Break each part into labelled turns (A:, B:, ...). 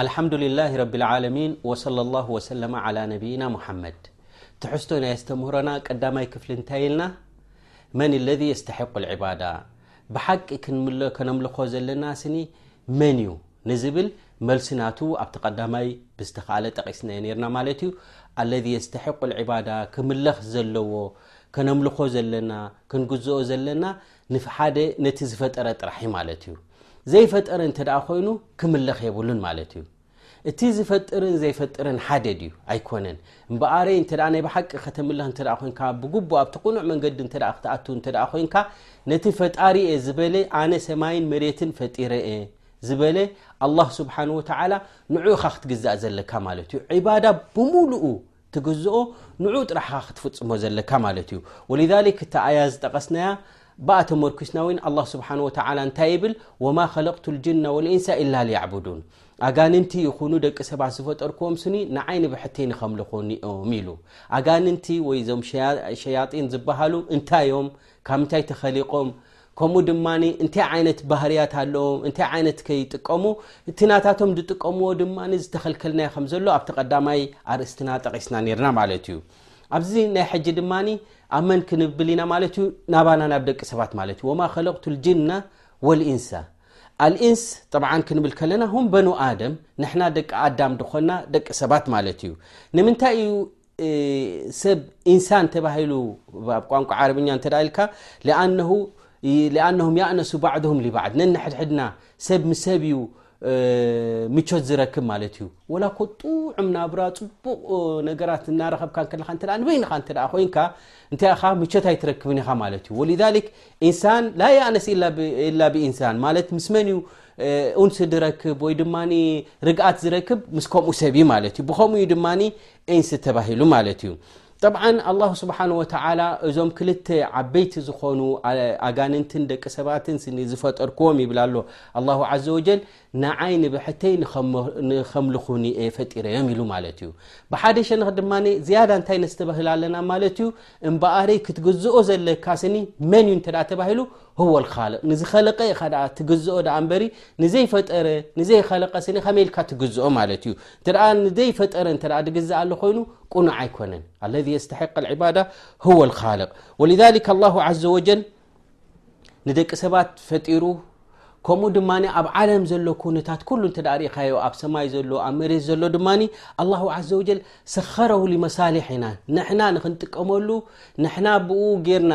A: ኣልሓምዱሊላሂ ረቢል ዓለሚን ወሰለላሁ ወሰለመ ዓላ ነቢይና ሙሓመድ ትሕዝቶ ናይ ኣስተምህሮና ቀዳማይ ክፍሊ እንታይ ኢልና መን ለዚ የስተሒቁል ዒባዳ ብሓቂ ክንምለ ከነምልኾ ዘለና ስኒ መን እዩ ንዝብል መልሲ ናቱ ኣብቲ ቀዳማይ ብዝተኻእለ ጠቒስናዮ ነርና ማለት እዩ ኣለዚ የስተሒቁል ዒባዳ ክምለኽ ዘለዎ ከነምልኾ ዘለና ክንግዝኦ ዘለና ንፍሓደ ነቲ ዝፈጠረ ጥራሕ እዩ ማለት እዩ ዘይፈጠረ እንተ ደኣ ኮይኑ ክምለኽ የብሉን ማለት እዩ እቲ ዝፈጥርን ዘይፈጥርን ሓደ ድዩ ኣይኮነን እምበኣረይ እንተ ናይ ብሓቂ ከተምልኽ እንተ ኮንካ ብግቡእ ኣብቲ ቅኑዕ መንገዲ እተ ክትኣት እንተ ኮንካ ነቲ ፈጣሪ እየ ዝበለ ኣነ ሰማይን መሬትን ፈጢረ እየ ዝበለ ኣላ ስብሓን ወተዓላ ንዑ ኢኻ ክትግዛእ ዘለካ ማለት እዩ ዕባዳ ብምሉኡ ትግዝኦ ንዑ ጥራሕኻ ክትፍጽሞ ዘለካ ማለት እዩ ወልሊክ እታ ኣያ ዝጠቐስናያ ብኣ ተመርኪስና ወይን ኣላ ስብሓን ወተላ እንታይ ይብል ወማ ከለቅቱ ልጅና ወልኢንሳ ኢላ ልያዕቡዱን ኣጋንንቲ ይኹኑ ደቂ ሰባት ዝፈጠርክዎም ስኒ ንዓይኒ ብሕተይ ንከምልኹንኦም ኢሉ ኣጋንንቲ ወይ ዞም ሸያጢን ዝበሃሉ እንታይ እዮም ካብ ምንታይ ተኸሊቆም ከምኡ ድማ እንታይ ዓይነት ባህርያት ኣለዎም እንታይ ዓይነት ከ ይጥቀሙ እቲ ናታቶም ዝጥቀምዎ ድማ ዝተኸልከልናዮ ከም ዘሎ ኣብቲ ቀዳማይ ኣርእስትና ጠቒስና ነርና ማለት እዩ ኣብዚ ናይ ሕጂ ድማ ኣብ መን ክንብል ኢና ማለት እዩ ናባና ናብ ደቂ ሰባት ማለት እዩ ወማ ከለቕቱ ልጅና ወልኢንሳ ኣልኢንስ ጠብዓ ክንብል ከለና ም በኑ ኣደም ንሕና ደቂ ኣዳም ድኾና ደቂ ሰባት ማለት እዩ ንምንታይ እዩ ሰብ ኢንሳን ተባሂሉ ኣብ ቋንቋ ዓረብኛ እንተ ኢልካ ሊኣነሁም ያእነሱ ባዕድሁም ሊባዕድ ነንሕድሕድና ሰብ ምሰብ እዩ ምቾት ዝረክብ ማለት እዩ ወላ ኮ ጥዑም ናብራ ፅቡቕ ነገራት እናረከብካ ከለካ ተ ንበይንካ እተ ኮይንካ እንታይ ኢኻ ምቾት ኣይትረክብን ኢኻ ማለት እዩ ወልሊክ ኢንሳን ላ የኣነስ ኢላ ብኢንሳን ማለት ምስ መን እዩ ኡንስ ዝረክብ ወይ ድማ ርግኣት ዝረክብ ምስ ከምኡ ሰብ እዩ ማለት እዩ ብከምኡ እዩ ድማ ዒንሲ ተባሂሉ ማለት እዩ ጠብዓን ኣላሁ ስብሓን ወተዓላ እዞም ክልተ ዓበይቲ ዝኾኑ ኣጋንንትን ደቂ ሰባትን ስኒ ዝፈጠርክዎም ይብላ ኣሎ ኣላሁ ዘ ወጀል ንዓይ ንብሕተይ ንኸምልኹኒ እየ ፈጢረዮም ኢሉ ማለት እዩ ብሓደ ሸነኽ ድማ ዝያዳ እንታይ ነስተባህል ኣለና ማለት እዩ እምበኣረይ ክትግዝኦ ዘለካ ስኒ መን እዩ እንተ ተባሂሉ ሁወ ልካልቅ ንዝኸለቀ ኢኻ ደኣ ትግዝኦ ደኣ እምበሪ ንዘይፈጠረ ንዘይኸለቀ ስኒ ከመይ ኢልካ ትግዝኦ ማለት እዩ እንተ ንዘይፈጠረ እተ ድግዛእ ኣለ ኮይኑ ቁኑዕ ኣይኮነን ኣለذ የስተሕቅ ልዕባዳ ሁወ ልካልቅ ወልذሊከ ኣላሁ ዘ ወጀል ንደቂ ሰባት ፈጢሩ ከምኡ ድማ ኣብ ዓለም ዘሎ ኩነታት ኩሉ እተ ርእኻዮ ኣብ ሰማይ ዘሎ ኣብ መሬት ዘሎ ድማ ኣላሁ ዘ ወጀል ሰኸረው መሳሊሕ ኢና ንሕና ንክንጥቀመሉ ንሕና ብኡ ጌርና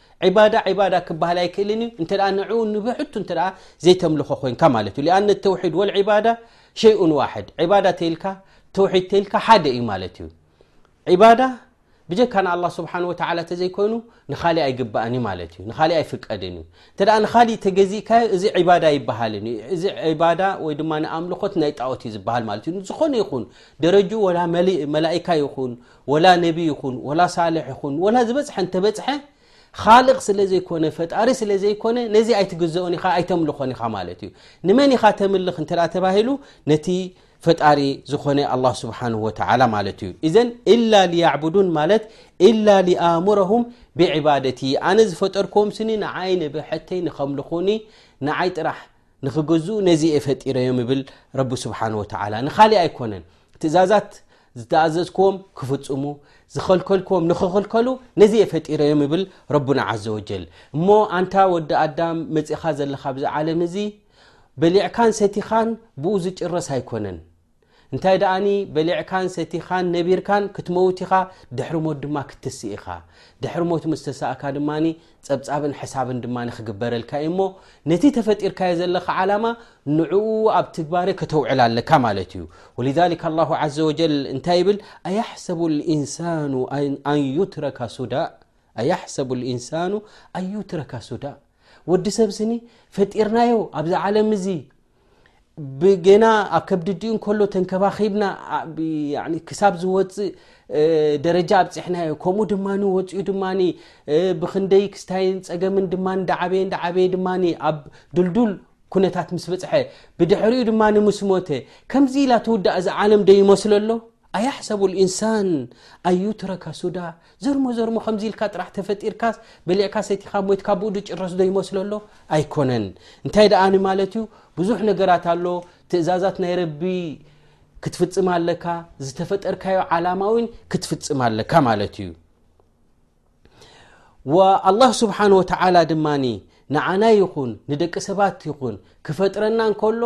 A: ዒባዳ ዒባዳ ክበሃል ኣይክእልን እዩ እንተ ንዕኡ ንብሕቱ እንተ ዘይተምልኾ ኮንካ ማለት እዩ ኣነ ተውሒድ ወልዒባዳ ሸይኡን ዋሕድ ዒባዳ ተይልካ ተውሒድ ተይልካ ሓደ እዩ ማለት እዩ ዒባዳ ብጀካ ንኣላ ስብሓን ወተላ እተዘይኮይኑ ንኻሊእ ኣይግባእን እዩ ማለት እዩ ንኻሊእ ኣይፍቀድን እዩ እንተ ንኻሊእ ተገዚእካዮ እዚ ዒባዳ ይበሃልን እዩ እዚ ዒባዳ ወይ ድማ ንኣምልኾት ናይ ጣኦት እዩ ዝበሃል ማለት እዩ ዝኾነ ይኹን ደረጅኡ ወላ መላእካ ይኹን ወላ ነቢ ይኹን ወላ ሳልሕ ይኹን ወላ ዝበፅሐ እንተበፅሐ ካልቅ ስለ ዘይኮነ ፈጣሪ ስለ ዘይኮነ ነዚ ኣይትግዘኦን ኢኻ ኣይተምልኾን ኢኻ ማለት እዩ ንመን ኢኻ ተምልኽ እንተ ተባሂሉ ነቲ ፈጣሪ ዝኾነ ኣላ ስብሓን ወተላ ማለት እዩ እዘን እላ ሊያዕቡዱን ማለት እላ ሊኣምረሁም ብዕባደቲ ኣነ ዝፈጠርክዎም ስኒ ንዓይ ንብሐተይ ንከምልኹኒ ንዓይ ጥራሕ ንክገዝኡ ነዚ እየ ፈጢረዮም ይብል ረቢ ስብሓን ወተዓላ ንካሊእ ኣይኮነን ትእዛዛት ዝተኣዘዝክዎም ክፍፅሙ ዝኸልከልክዎም ንኽኽልከሉ ነዚ እየ ፈጢረዮም ይብል ረቡና ዓዘ ወጀል እሞ ኣንታ ወዲ ኣዳም መፂእኻ ዘለካ ብዚ ዓለም እዚ በሊዕካን ሰቲኻን ብኡ ዝጭረስ ኣይኮነን እንታይ ደኣኒ በሊዕካን ሰቲኻን ነቢርካን ክትመውት ኢኻ ድሕሪ ሞት ድማ ክትስእ ኢኻ ድሕሪ ሞት ምስ ተሳእካ ድማ ጸብጻብን ሕሳብን ድማ ክግበረልካ እዩ እሞ ነቲ ተፈጢርካዮ ዘለካ ዓላማ ንዕኡ ኣብ ትግባረ ከተውዕል ኣለካ ማለት እዩ ወልሊክ ኣላ ዘ ወጀል እንታይ ይብል ኣያሕሰቡ ልኢንሳኑ ኣንዩትረካ ሱዳ ኣያሕሰቡ ልኢንሳኑ ኣንዩትረካ ሱዳ ወዲ ሰብ ስኒ ፈጢርናዮ ኣብዚ ዓለም እዚ ብገና ኣብ ከብዲ ዲኡ ከሎ ተንከባኺብና ክሳብ ዝወፅእ ደረጃ ኣብፅሕና ዮ ከምኡ ድማ ወፅኡ ድማ ብክንደይ ክስታይን ፀገምን ድማ ዓበየ ዓበየ ድማ ኣብ ድልዱል ኩነታት ምስ በፅሐ ብድሕሪኡ ድማ ምስ ሞተ ከምዚ ኢላ ትውዳእ እዚ ዓለም ዶ ይመስለሎ ኣያሕሰቡ ልእንሳን ኣዩትረከ ሱዳ ዘርሞ ዘርሞ ከምዚ ኢልካ ጥራሕ ተፈጢርካስ በሊዕካ ሰቲካ ሞትካ ብኡ ድጭረስ ዶ ይመስሎ ኣሎ ኣይኮነን እንታይ ደኣ ማለት እዩ ብዙሕ ነገራት ኣሎ ትእዛዛት ናይ ረቢ ክትፍፅም ኣለካ ዝተፈጠርካዮ ዓላማ እውን ክትፍፅም ኣለካ ማለት እዩ ኣላህ ስብሓን ወተላ ድማ ንዓና ይኹን ንደቂ ሰባት ይኹን ክፈጥረና ከሎ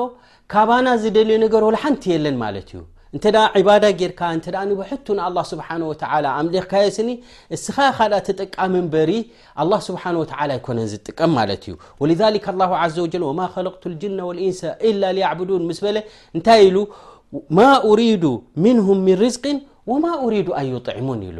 A: ካባና ዝደልዮ ነገር ወላሓንቲ የለን ማለት እዩ እንተ ዕባዳ ጌርካ እተ ንብሕቱ ንኣላ ስብሓን ወተላ ኣምሊኽካዮ ስኒ እስኻ ካኣ ተጠቃሚ በሪ ኣላ ስብሓን ወላ ኣይኮነን ዝጥቀም ማለት እዩ ወ ዘ ወማ ከለቅቱ ልጅና ወልእንሰ ኢላ ያዕብዱን ምስ በለ እንታይ ኢሉ ማ ሪዱ ምንሁም ምን ርዝቅን ወማ ሪዱ ኣዩጥዕሙን ኢሉ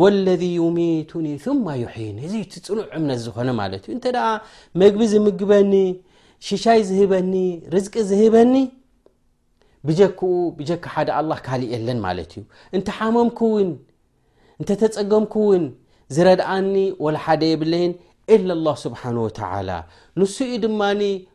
A: ወለذ ዩሚቱኒ ثማ ዩሒኒ እዚ እቲ ፅኑዕ እምነት ዝኾነ ማለት እዩ እንተ መግቢ ዝምግበኒ ሽሻይ ዝህበኒ ርዝቂ ዝህበኒ ብጀክኡ ብጀካ ሓደ ኣላ ካልእ የለን ማለት እዩ እንተ ሓመምኩ እውን እንተ ተፀገምኩ እውን ዝረድኣኒ ወላ ሓደ የብለይን እለ ላ ስብሓን ወተላ ንሱ ዩ ድማ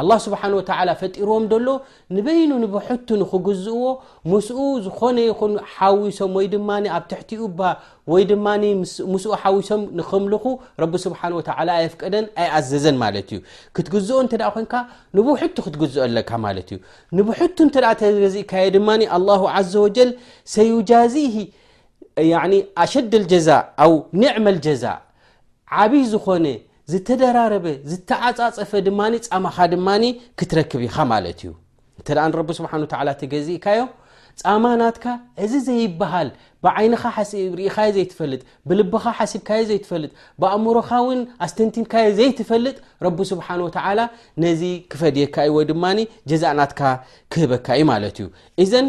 A: ኣላህ ስብሓን ወተዓላ ፈጢርዎም ደሎ ንበይኑ ንብሕቱ ንክግዝእዎ ምስኡ ዝኾነ ይኹን ሓዊሶም ወይ ድማ ኣብ ትሕቲኡ እባ ወይ ድማ ምስኡ ሓዊሶም ንክምልኹ ረቢ ስብሓን ወተዓላ ኣየፍቀደን ኣይኣዘዘን ማለት እዩ ክትግዝኦ እንተ ኮንካ ንብሕቱ ክትግዝኦ ኣለካ ማለት እዩ ንብሕቱ እንተ ተገዚእካዮ ድማ ኣላሁ ዓዘ ወጀል ሰዩጃዝ ኣሸደል ጀዛ ው ኒዕመል ጀዛ ዓብይ ዝኾነ ዝተደራረበ ዝተዓፃፀፈ ድማ ፃማኻ ድማ ክትረክብ ኢኻ ማለት እዩ እንተ ንረቢ ስብሓን ላ ተገዚእካዮ ፃማ ናትካ እዚ ዘይበሃል ብዓይንኻ ርኢኻዮ ዘይትፈልጥ ብልብኻ ሓሲብካዮ ዘይትፈልጥ ብኣእምሮኻ ውን ኣስተንቲንካዮ ዘይትፈልጥ ረቢ ስብሓን ወተላ ነዚ ክፈድየካ እዩወ ድማ ጀዛእ ናትካ ክህበካ እዩ ማለት እዩ እዘን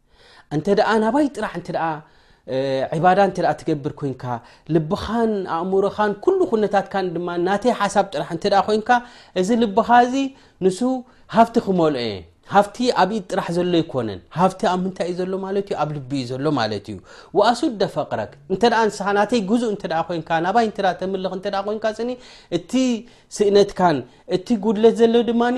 A: እንተ ደኣ ናባይ ጥራሕ እንተ ደኣ ዕባዳ እንተ ደኣ ትገብር ኮንካ ልብኻን ኣእምሮኻን ኩሉ ኩነታትካን ድማ ናተይ ሓሳብ ጥራሕ እንተ ደኣ ኮንካ እዚ ልብኻ እዚ ንሱ ሃብቲ ክመልኦ እየ ሃብቲ ኣብ ኢድ ጥራሕ ዘሎ ኣይኮነን ሃብቲ ኣብ ምንታይ እዩ ዘሎ ማለት እዩ ኣብ ልቢ እዩ ዘሎ ማለት እዩ ወኣሱደ ፈቅረክ እንተ ደኣ ንስኻ ናተይ ግዙእ እንተ ደኣ ኮንካ ናባይ እንተ ደኣ ተምልኽ እንተ ደኣ ኮንካ ስኒ እቲ ስእነትካን እቲ ጉድለት ዘሎ ድማኒ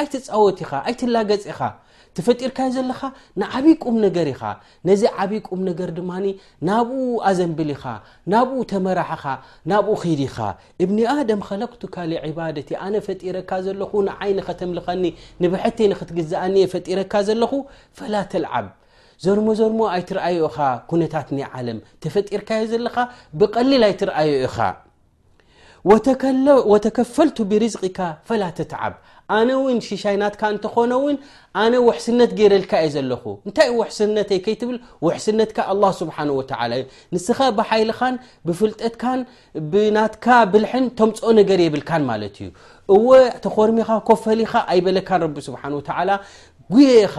A: ኣይትፃወት ኢኻ ኣይትላገፅ ኢኻ ተፈጢርካዮ ዘለኻ ንዓብይ ቁም ነገር ኢኻ ነዚ ዓብይ ቁም ነገር ድማ ናብኡ ኣዘንብል ኢኻ ናብኡ ተመራሕኻ ናብኡ ኺድ ኢኻ እብኒ ኣደም ከለቅቱካ ሊዕባደቲ ኣነ ፈጢረካ ዘለኹ ንዓይ ንኸተምልኸኒ ንብሕተይ ንክትግዝኣኒ እየ ፈጢረካ ዘለኹ ፈላ ተልዓብ ዘርሞ ዘርሞ ኣይትርኣዮ ኢኻ ኩነታት ናይ ዓለም ተፈጢርካዮ ዘለኻ ብቀሊል ኣይትርኣዮ ኢኻ ወተከፈልቱ ብርዝቂካ ፈላ ትትዓብ ኣነ ውን ሽሻይ ናትካ እንተኾነ ውን ኣነ ውሕስነት ገይረልካ እየ ዘለኹ እንታይ ውሕስነትይ ከይትብል ውሕስነትካ ኣላ ስብሓን ወተላ እዩ ንስኻ ብሓይልኻን ብፍልጠትካን ብናትካ ብልሕን ተምፅኦ ነገር የብልካን ማለት እዩ እወ ተኾርሚኻ ኮፈሊኻ ኣይበለካን ረቢ ስብሓን ወተላ ጉየ ኢኻ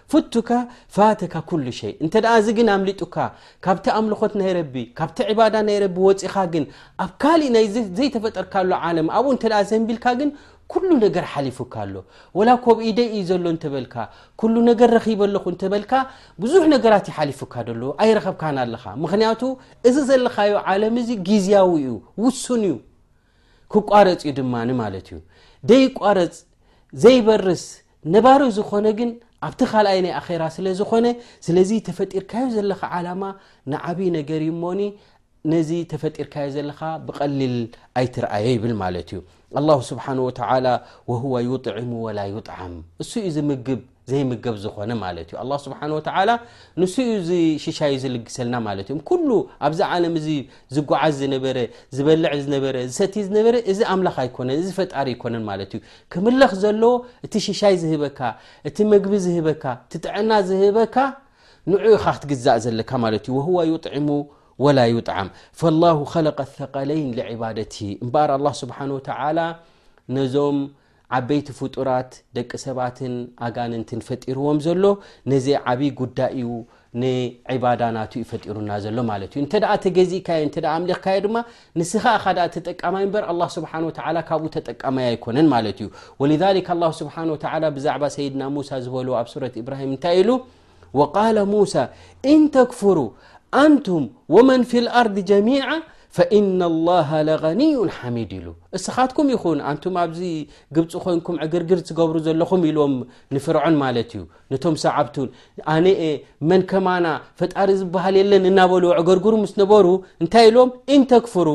A: ፉቱካ ፋተካ ኩሉ ሸይ እንተ እዚ ግን ኣምሊጡካ ካብቲ ኣምልኾት ናይ ረቢ ካብቲ ዕባዳ ናይ ረቢ ወፂኻ ግን ኣብ ካሊእ ናይ ዘይተፈጠርካሉ ዓለም ኣብኡ እተ ዘንቢልካ ግን ኩሉ ነገር ሓሊፉካ ኣሎ ወላ ኮብ ኢደ እዩ ዘሎ እንተበልካ ኩሉ ነገር ረኺበ ኣለኹ እንተበልካ ብዙሕ ነገራት ይሓሊፉካ ደሎ ኣይረኸብካን ኣለኻ ምክንያቱ እዚ ዘለካዮ ዓለም እዚ ግዜያዊ እዩ ውሱን እዩ ክቋረጽ እዩ ድማ ማለት እዩ ደይቋረጽ ዘይበርስ ነባሪ ዝኾነ ግን ኣብቲ ካልኣይ ናይ ኣኼራ ስለ ዝኾነ ስለዚ ተፈጢርካዮ ዘለካ ዓላማ ንዓብዪ ነገር እዩ ሞኒ ነዚ ተፈጢርካዮ ዘለካ ብቀሊል ኣይትርኣየ ይብል ማለት እዩ ኣላሁ ስብሓን ወተላ ወህወ ይጥዕሙ ወላ ይጥዓም እሱ እዩ ዝምግብ ዘይምገብ ዝኾነ ማለት እዩ ኣላ ስብሓን ወተላ ንሱ እዩ ዝሽሻይ ዝልግሰልና ማለት እዮ ኩሉ ኣብዚ ዓለም እዚ ዝጓዓዝ ዝነበረ ዝበልዕ ዝነበረ ዝሰቲ ዝነበረ እዚ ኣምላኽ ኣይኮነን እዚ ፈጣሪ ኣይኮነን ማለት እዩ ክምለኽ ዘለዎ እቲ ሽሻይ ዝህበካ እቲ መግቢ ዝህበካ እቲ ጥዕና ዝህበካ ንዑ ኢኻ ክትግዛእ ዘለካ ማለት እዩ ወህዋ ይጥዕሙ ወላ ይጥዓም ፈላሁ ከለቀ ተቀለይን ልዕባደቲ እምበኣር ኣላ ስብሓን ወተላ ነዞም ዓበይቲ ፍጡራት ደቂ ሰባትን ኣጋንንትን ፈጢርዎም ዘሎ ነዚ ዓብይ ጉዳይ እዩ ንዕባዳ ናቱ እዩ ፈጢሩና ዘሎ ማለት እዩ እንተ ተገዚእካዮ እተ ኣምሊኽካዮ ድማ ንስኻ እኻ ዳኣ ተጠቃማይ እበር ኣላ ስብሓን ወተላ ካብኡ ተጠቃማይ ኣይኮነን ማለት እዩ ወልሊክ ኣላ ስብሓን ወተላ ብዛዕባ ሰይድና ሙሳ ዝበልዎ ኣብ ሱረት እብራሂም እንታይ ኢሉ وቃለ ሙሳ እን ተክፍሩ ኣንቱም ወመን ፊ ልኣርض ጀሚع ፈእነ ላሃ ለغኒዩ ሓሚድ ኢሉ እስኻትኩም ይኹን ኣንቱም ኣብዚ ግብፂ ኮንኩም ዕግርግር ትገብሩ ዘለኹም ኢልዎም ንፍርዖን ማለት እዩ ነቶም ሰዓብቱን ኣነኤ መን ከማና ፈጣሪ ዝበሃል የለን እናበሉ ዕገርግሩ ምስ ነበሩ እንታይ ኢልዎም እን ተክፍሩ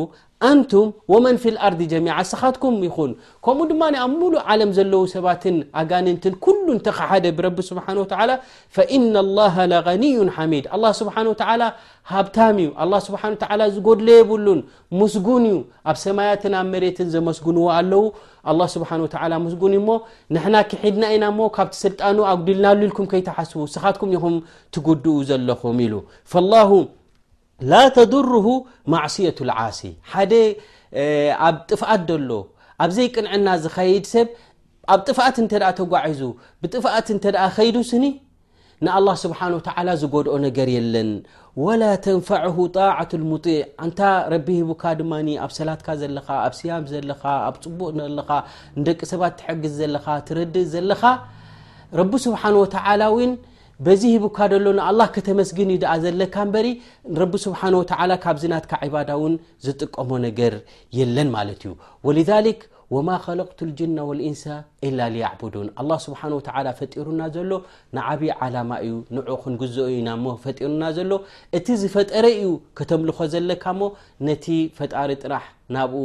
A: ኣንቱም ወመን ፊል ኣርዲ ጀሚዓ እስኻትኩም ይኹን ከምኡ ድማ ኣብ ሙሉእ ዓለም ዘለዉ ሰባትን ኣጋንንትን ኩሉ እንተኸሓደ ብረቢ ስብሓን ወተዓላ ፈኢና ላሃ ለገኒዩን ሓሚድ ኣላ ስብሓን ወተዓላ ሃብታም እዩ ኣላ ስብሓን ወተዓላ ዝጎድለ የብሉን ምስጉን እዩ ኣብ ሰማያትን ኣብ መሬትን ዘመስግንዎ ኣለዉ ኣላ ስብሓን ወተዓላ ምስጉን እዩሞ ንሕና ክሒድና ኢና እሞ ካብቲ ስልጣኑ ኣጉዲልናሉ ኢልኩም ከይተሓስቡ እስኻትኩም ኢኹም ትጉድኡ ዘለኹም ኢሉ ፈላሁ ላ ተድርሁ ማዕስየት ዓሲ ሓደ ኣብ ጥፍኣት ዘሎ ኣብዘይ ቅንዕና ዝኸይድ ሰብ ኣብ ጥፍኣት እንተ ተጓዒዙ ብጥፍኣት እንተ ከይዱ ስኒ ንኣላ ስብሓን ወተዓላ ዝጎድኦ ነገር የለን ወላ ተንፋዕሁ ጣዓት ልሙጢዕ ኣንታ ረቢ ሂቡካ ድማ ኣብ ሰላትካ ዘለኻ ኣብ ስያም ዘለኻ ኣብ ፅቡቅ ዘለኻ ንደቂ ሰባት ትሐግዝ ዘለኻ ትረድእ ዘለኻ ረቢ ስብሓን ወተዓላ ውን በዚ ሂቡካ ደሎ ንኣላህ ከተመስግን እዩ ደኣ ዘለካ እምበሪ ረቢ ስብሓን ወተዓላ ካብዚ ናትካ ዕባዳ እውን ዝጥቀሞ ነገር የለን ማለት እዩ ወልዛሊክ ወማ ከለቅቱ ልጅና ወልእንሳ ኢላ ልያዕቡዱን ኣላ ስብሓን ወተላ ፈጢሩና ዘሎ ንዓብዪ ዓላማ እዩ ንዑ ክንግዝኦ ኢና እሞ ፈጢሩና ዘሎ እቲ ዝፈጠረ እዩ ከተምልኾ ዘለካ እሞ ነቲ ፈጣሪ ጥራሕ ናብኡ